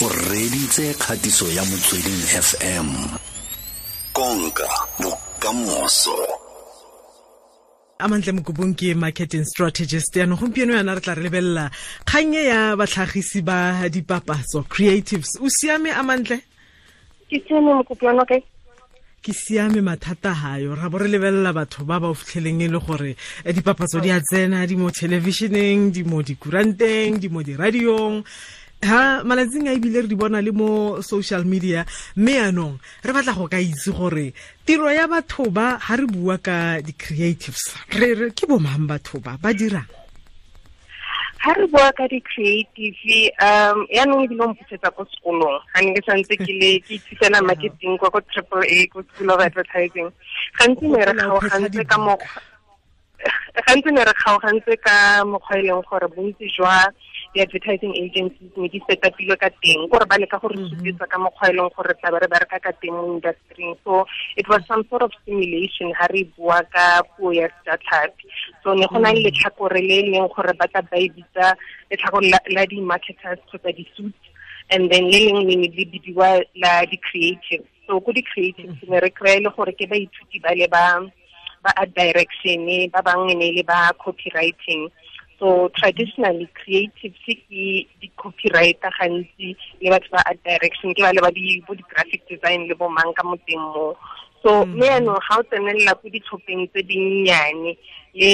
o reditse kgatiso ya motsweding fm konka bokamoso. Amantle Mokubung ke marketing strategist. Yaanong gompieno yana re tla re lebelela kgannye ya batlhagisi ba dipapatso creatives. O siame Amantle ke siame mokopiano kae ke siame mathata gayo ra bo re lebelela batho ba ba o fitlheleng e le gore eh, dipapatso di a tsena di mo televisioneng di mo dikuranteng di mo diradiong ha malatsing a ebile re di bona le mo social media. Mme yaanong re batla go ka itse gore tiro ya batho ba ha re bua ka di-creatives re re ke bomang batho ba? Ba dirang? Ha re bua ka di-creative um yaanong ebile mputsetsa ko sekolong. Ga ne ke santse ke le ke ithutela marketing kwa ko triple a ko school of advertising. Gantsi ne re kgaogantse ka mokgwa gantsi ne re kgaogantse ka mokgwa e leng gore bontsi jwa di-advertising agencies ne di setapilwe ka teng. Kore ba leka gore mhm. supetsa ka mokgwa e leng gore tla be re bereka ka teng mo industryng so it was some sort of simulation ha re bua ka puo ya sejatlhapi. So ne go na le mhm. letlhakore le e leng gore ba tla ba e bitsa letlhakore la di-marketers kgotsa di-suits and then le leng le ne le bidiwa la di-creative so ko di-creatives mhm. ne re kry-e le gore ke baithuti ba le ba ba art direction ba bangwe ne le ba copywriting so traditionally creative ke di-copywriter gantsi le batho ba art direction ke ba le ba di bo di-graphic design le bo mang ka mo teng mo so mme yaanong ga o tsenelela ko ditlhopheng tse dinnyane le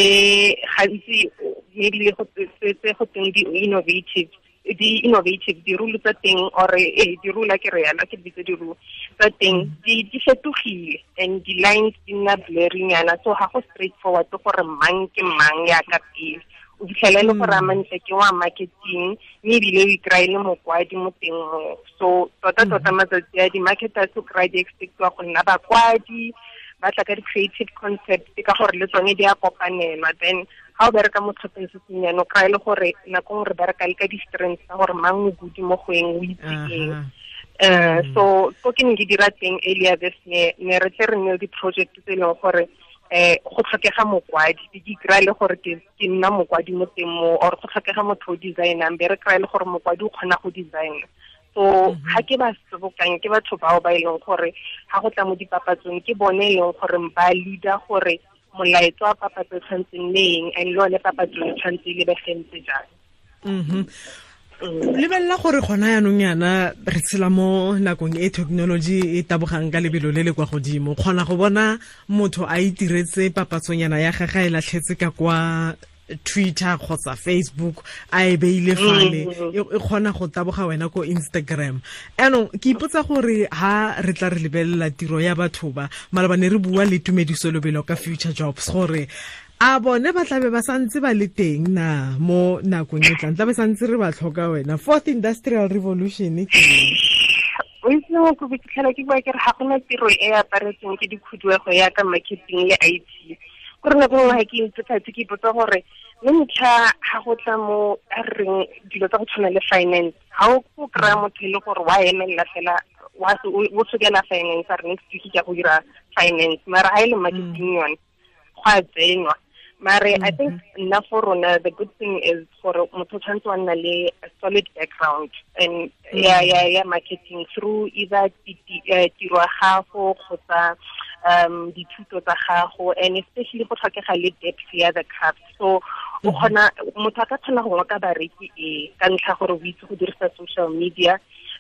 gantsi maybe le tse go teng di-innovative di-innovative dirule tsa teng or eh dirula ke re yana ke bitse dirulo tsa teng di di fetogile and di-lines di nna blurrynyana so ga go straight forward gore mang ke mang ya ka pele o fitlhela e le gore a mantle ke wa marketing mme ebile o ikry le mokwadi mo teng mo. So tota-tota matsatsi a di-marketers o kry-a di-expectiwa go nna bakwadi ba tla ka di-creative concept ka gore le tsone di a kopanelwa. Then ga o bereka mo tlhopheng se senyane o kry-a le gore nako ngwe re bereka le ka di-strength tsa gore mang o budi mo go eng o itse eng. Um so ko ke ne ke dira teng earlier this year ne re tle re nne di-project tse e leng gore eh go tlhokega mokwadi ke kry le gore ke nna mokwadi mo teng mo or go tlhokega motho o designang be re kry le gore mokwadi o kgona go designa so ga ke ba sebokang ke batho bao ba e leng gore ga go tla mo dipapatsong ke bone e leng gore ba leader gore molaetso wa papatso tshwantseng le eng and le one papatso e tshwanetse e lebegentse jang lebelela gore gona yaanong yana re tshela mo nakong e technology e tabogang ka lebelo le le kwa godimo. Kgona go bona motho a itiretse papatsonyana ya gage e latlhetse ka kwa twitter kgotsa facebook a e beile fale e kgona go taboga wena ko instagram. Anong ke ipotsa gore ha re tla re lebelela tiro ya batho ba malabane re bua le tumediso lobelo ka future jobs gore a bone ba tlabe ba santse ba le teng na mo nakong e tlang tlabe santse re ba tlhoka wena. Fourth industrial revolution ke o itse fitlhela ke bua ke re ga gona tiro e aparetseng ke dikhuduego ya ka marketing le IT gore nako nngwe ga ke ke ipotsa gore motlha ga go tla mo a reng dilo tsa go tshwana le finance ga o go kry-a mm. motho e le gore wa emelela fela o sokela finance a re next week ke go dira finance mara ga e le marketing mm. yone go a tsenywa. Mare i mm-hmm. think nna for rona the good thing is gore motho tshwanetse wa nna le a solid background and ya mm. ya ya marketing through either eh, tiro ya gago kgotsa um dithuto tsa gago and especially go tlhokega le depth ya the craft so o kgona motho a ka kgona go ngoka bareki e ka ntlha gore o itse go dirisa social media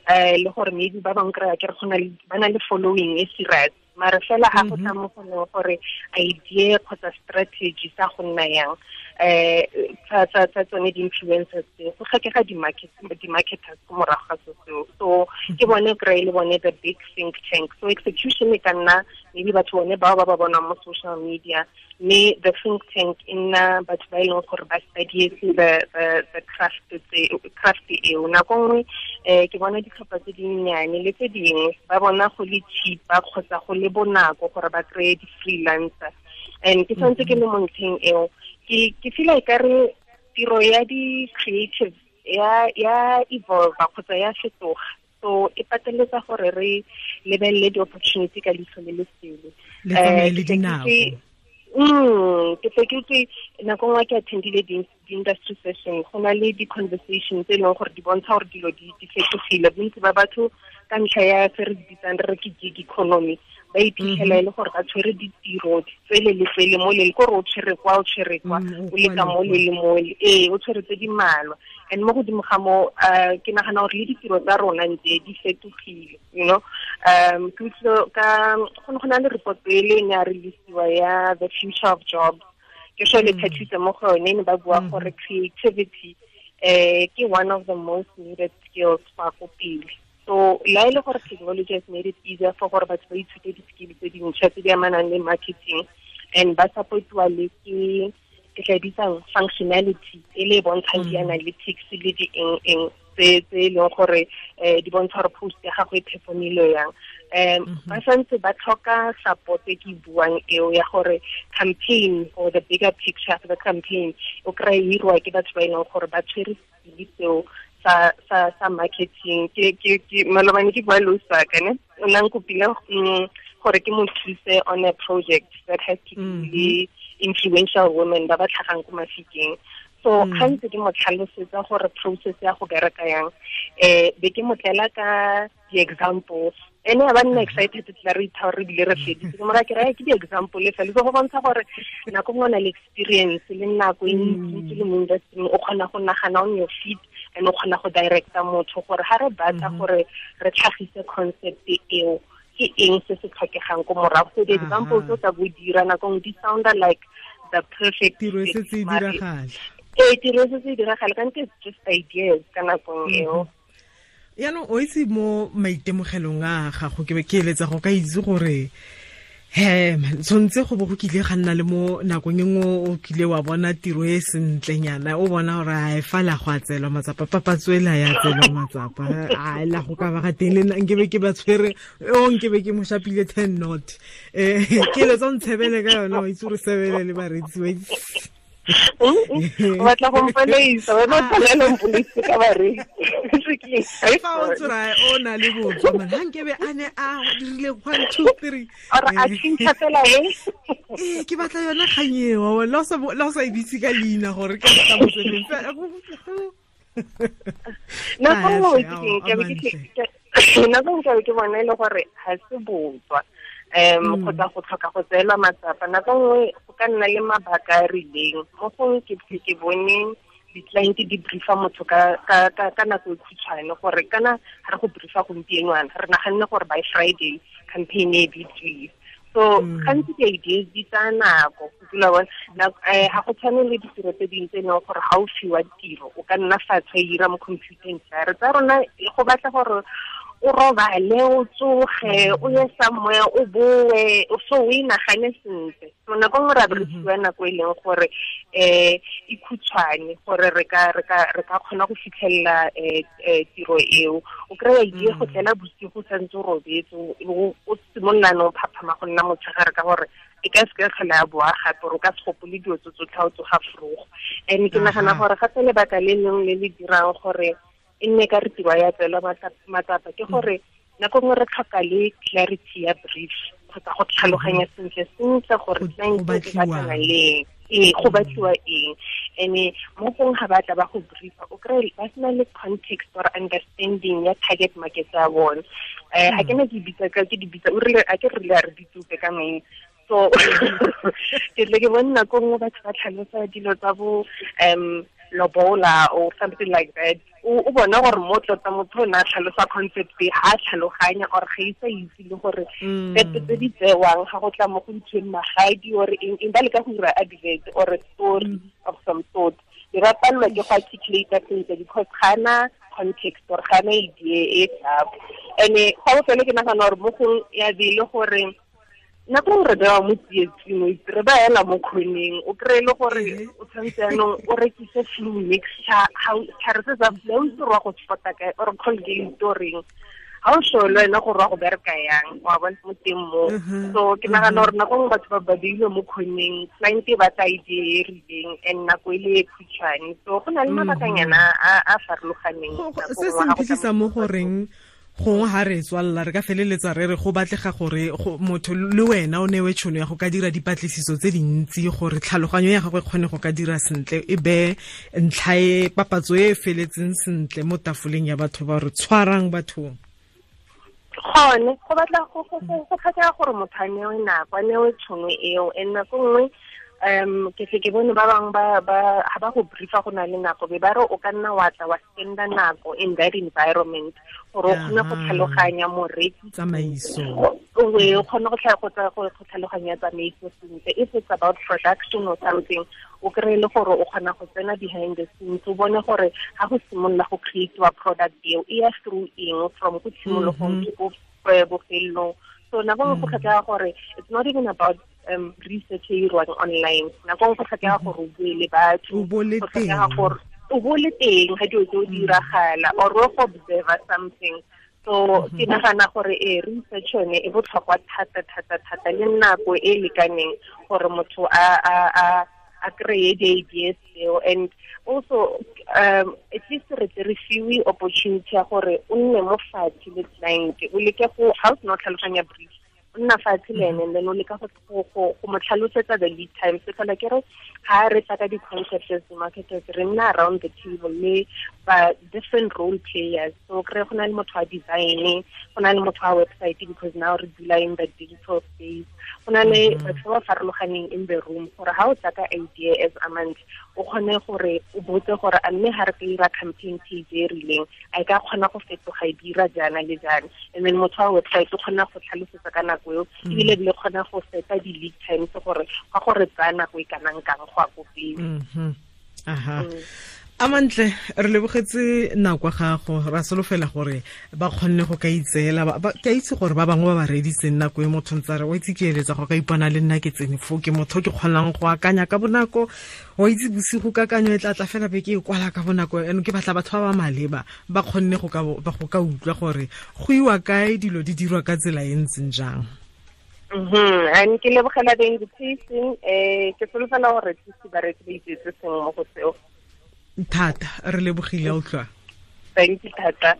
um le gore maybe ba bangwe kry-a ke re ba na le following e serious. Mare fela ga go tla mo go gore idea kgotsa strategy sa go nna yang um tsa tsone di-influencers tseo go tlhokega di-marketers ko morago ga so seo. So ke bone kry le bone the big think tank. So execution e ka nna maybe batho bone bao ba ba bonang mo social media mme the think tank e nna batho ba e leng gore ba studietse the the craft craft eo. Nako nngwe um ke bona ditlhopha tse dinnyane le tse dingwe ba bona go le cheapa kgotsa go le bonako gore ba kry-e di-freelancer and ke tshwanetse ke le mo ntlheng eo ke ke feel like re tiro ya di-creative ya ya evolve kgotsa ya fetoga. So e pateletsa gore re lebelele di-opportunity ka leitlho le le sele. Le le dinako mm ke fe ke nako nngwe ke attendile di-industry session. Go na le di-conversation tse e leng gore di bontsha gore dilo di fetogile. Bontsi ba batho ka ntlha ya se re bitsang re re ke gig economy ba iphitlhela e le gore ba tshwere ditiro tsele le tsele mo le kore o tshwere kwa o tshwere kwa o le ka mo le le mole ee o tshwere tse di malwa and mo godimo ga mo um ke nagana gore le ditiro tsa rona ntse di fetogile you know um ke utlwe ka go ne go na le report e le ne a releasiwa ya the future of jobs ke sure le thathitse mo go yone ne ba bua gore creativity um ke one of the most needed skills fa go pele so la e le gore technology has made it easier for gore batho ba ithute di-skill tse dintšha tse di amanang le marketing and ba supportiwa le ke ke tla bitsang functionality e le bontshang di-analytics le di-eng-eng tse e leng gore um di bontsha gore post ya gago e performile yang um ba santse ba tlhoka support e ke buang eo ya gore campaign or the bigger picture of the campaign o kry-e irwa ke batho ba e leng gore ba tshwere sele seo sa sa sa marketing. Ke ke ke malobane ke bua losaka ne? O nang kopile mm, gore ke mo thuse on a project that has to do mm-hmm. le influential women ba ba tlhagang ko mafikeng. So mm. ga ntse ke mo tlhalosetsa gore process ya go bereka yang um be ke mo tlela ka di-examples. Ene ba nna mm-hmm. excited tla re itha gore ebile re feditse. Ke mora ke raya ke di-example fela. So go bontsha gore nako ngwe o na le experience le nako e ntsi mm. le mo o kgona go nagana on your feet and o kgona go directa motho gore ga re batla gore re tlhagise concept eo ke eng se se tlhokegang ko morago so di-example tse tsa bo dira nako ngwe di sounda like the perfect tiro e setse e diragala ee tiro e setse e diragala kante it's just ideas ka nakong eo yaanong o itse mo maitemogelong a gago ke be ke eletsa go ka itse gore he tshwanetse go bo go kile ga nna le mo nakong e nngwe o kile wa bona tiro e sentlenyana o bona gore a e fa la go a tselwa matsapa papatswela ya tselwa matsapa. A la go ka ba ga teng le nkebe ke ba tshwere o nkebe ke mo shapile ten not um ke eletsa o ntshebele ka yona wa itse gore sebele le baretsi wa itse o batla go mpolaisa wena o tshwanela mpolaise ka bareki fa o tsora o na le botswa mane ga nkebe a ne a dirile one two three. Ore a tšhintšha fela e ee ke batla yona kganyewa la o sa ebitse ka leina gore ke ka motsweleng nako nngwe nako nkabe ke bona e le gore ga se botswa um kgotsa go tlhoka go tseelwa matsapa. Nako nngwe go ka nna le mabaka a rileng. Mo gongwe ke ke bone di-client di briefa motho ka nako e khutshwane gore kana ga re go briefa gompienwana re naganne gore by friday campaign e bitswile so gantsi di-ideas di tsaya nako dula bona ga go tshwane le ditiro tse dingwe tse e leng gore ga o fiwa tiro o ka nna fatshe e ira mo computeng tsa tsa rona go batla gore o robale o tsoge o ye somewhere o boe so o inagane sentle. So nako nngwe ra re fiwa nako e leng gore um e khutshwane gore re ka kgona go fitlhelela um tiro eo. O kry-a idee go tlela bosigo santse o robetse o simololane o phaphama go nna motshegare ka gore e ka se ka tlhola ya boa gape gore o ka se gopole dilo tse tsotlhe o tsoga forogo. And ke nagana gore gape lebaka le leng le le dirang gore e nne ka re tiro ya tselwa matsapa ke gore nako nngwe re tlhoka le clarity ya brief kgotsa go tlhaloganya sentle sentle gore client e batlana leng ee go batliwa eng and mo gong ga batla ba go briefa o kry ba sena le context or understanding ya target market ya bone um ga ke na ke bitsa ke di bitsa a ke rile a re ditsupe ka main so ke tle ke bone nako nngwe batho ba tlhalosa dilo tsa bo um lobola or something like that o bona gore mo tlotsa motho o ne a tlhalosa concept ga a tlhaloganya or ga isa itse le gore mm. tepe tse di tsewang ga go tla mo go ntshweng magadi or eng eng ba le go dira advert or a story mm. of some sort. Ke ba palelwa ke go articulata sentle because gana context or gana idea e sharp and-e ga o fele ke nagana gore mo gong ya be le gore nako re bewa mo tsietsing o itse re ba ela mo kgoneng o kry-e le gore o tshwanetse yanong o rekise flu mixture tlhare se sa flu o itse gore wa go spota kae or colgate o reng ga o sho le wena gore wa go bereka yang wa bona mo teng mo so ke nagana gore nako nngwe batho ba ba beilwe mo kgoneng client e batla idea e rileng and nako e le e khutshwane. So go na le mabakanyana a farologaneng se se mphitlhisa mo goreng gongwe ga re tswalela re ka feleletsa re re go batlega gore motho le wena o newe tšhono ya go ka dira dipatlisiso tse dintsi gore tlhaloganyo ya gagwe kgone go ka dira sentle e be ntlha e papatso e e feletseng sentle mo tafoleng ya batho ba re tshwarang bathong gone go batla go tlhokega gore motho a newe nako a newe tšhono eo and nako nngwe um ke tle ke bone ba bangwe ba ba ha ba go briefa go na le nako be ba re o ka nna wa tla wa spenda nako in that environment gore o kgone go tlhaloganya moreki. Tsamaiso. O kgone go tlhaloganya tsamaiso sentle. If it's about production or something o kry le gore o kgona go tsena behind the scenes o bone gore ga go simolola go product eo e ya through eng from go tshimologong ke bofelelong so nako nngwe go tlhokega gore it's not even about um research e irwang online. Nako go tlhokega gore o bue le batho o bo le teng. gore o bo le teng ga dilo tse o diragala or o go observer something. So ke nagana gore e research yone e botlhokwa thata thata thata le nako e lekaneng gore motho a a a a kry-e di-ideas tseo. And also um at least re tle re fiwe opportunity ya gore o nne mo fatshe le client o leke go ga o sena o tlhaloganya brief nna fatshe le ene then o leka go mo tlhalosetsa the lead time se fela ke re ga re tla ka di-concepts di-marketers re nna around the table le ba different role players so kry go na le motho wa design go na le motho wa website because now re dula in the digital space go na le batho ba ba farologaneng in the room gore ga o tla ka idea as amant o kgone gore o botse gore a mme ga re ka ira campaign page e rileng a e ka kgona go fetoga e dira jaana le jaana and then motho wa website o kgona go tlhalosetsa ka nako eo ebile bile kgona go seta di-lead times gore ga gore tsaya nako e kanang kang go a ko pele aha a mantle re lebogetse nako gago. Ra solofela gore ba kgonne go ka itseela ke a itse gore ba bangwe ba ba reditseng nako e motho ntse re o itse ke eletsa go ka ipona le nna ke tsene fo ke motho ke kgonang go akanya ka bonako. Wa itse bosigo kakanyo e tlatla fela be ke e kwala ka bonako. Eno ke batla batho ba ba maleba ba kgonne go ka utlwa gore go iwa kae dilo di dirwa ka tsela e ntseng jang. Mhm and ke lebogela the invitation um ke solofela gore tse ba re ba itsetse sengwe mo go seo thata re lebogile a utlwa thank you thata.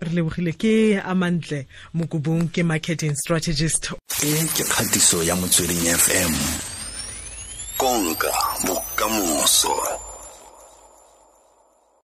Re lebogile ke a mantle mokobong ke marketing strategist. E ke kgatiso ya motsweding fm konka bokamoso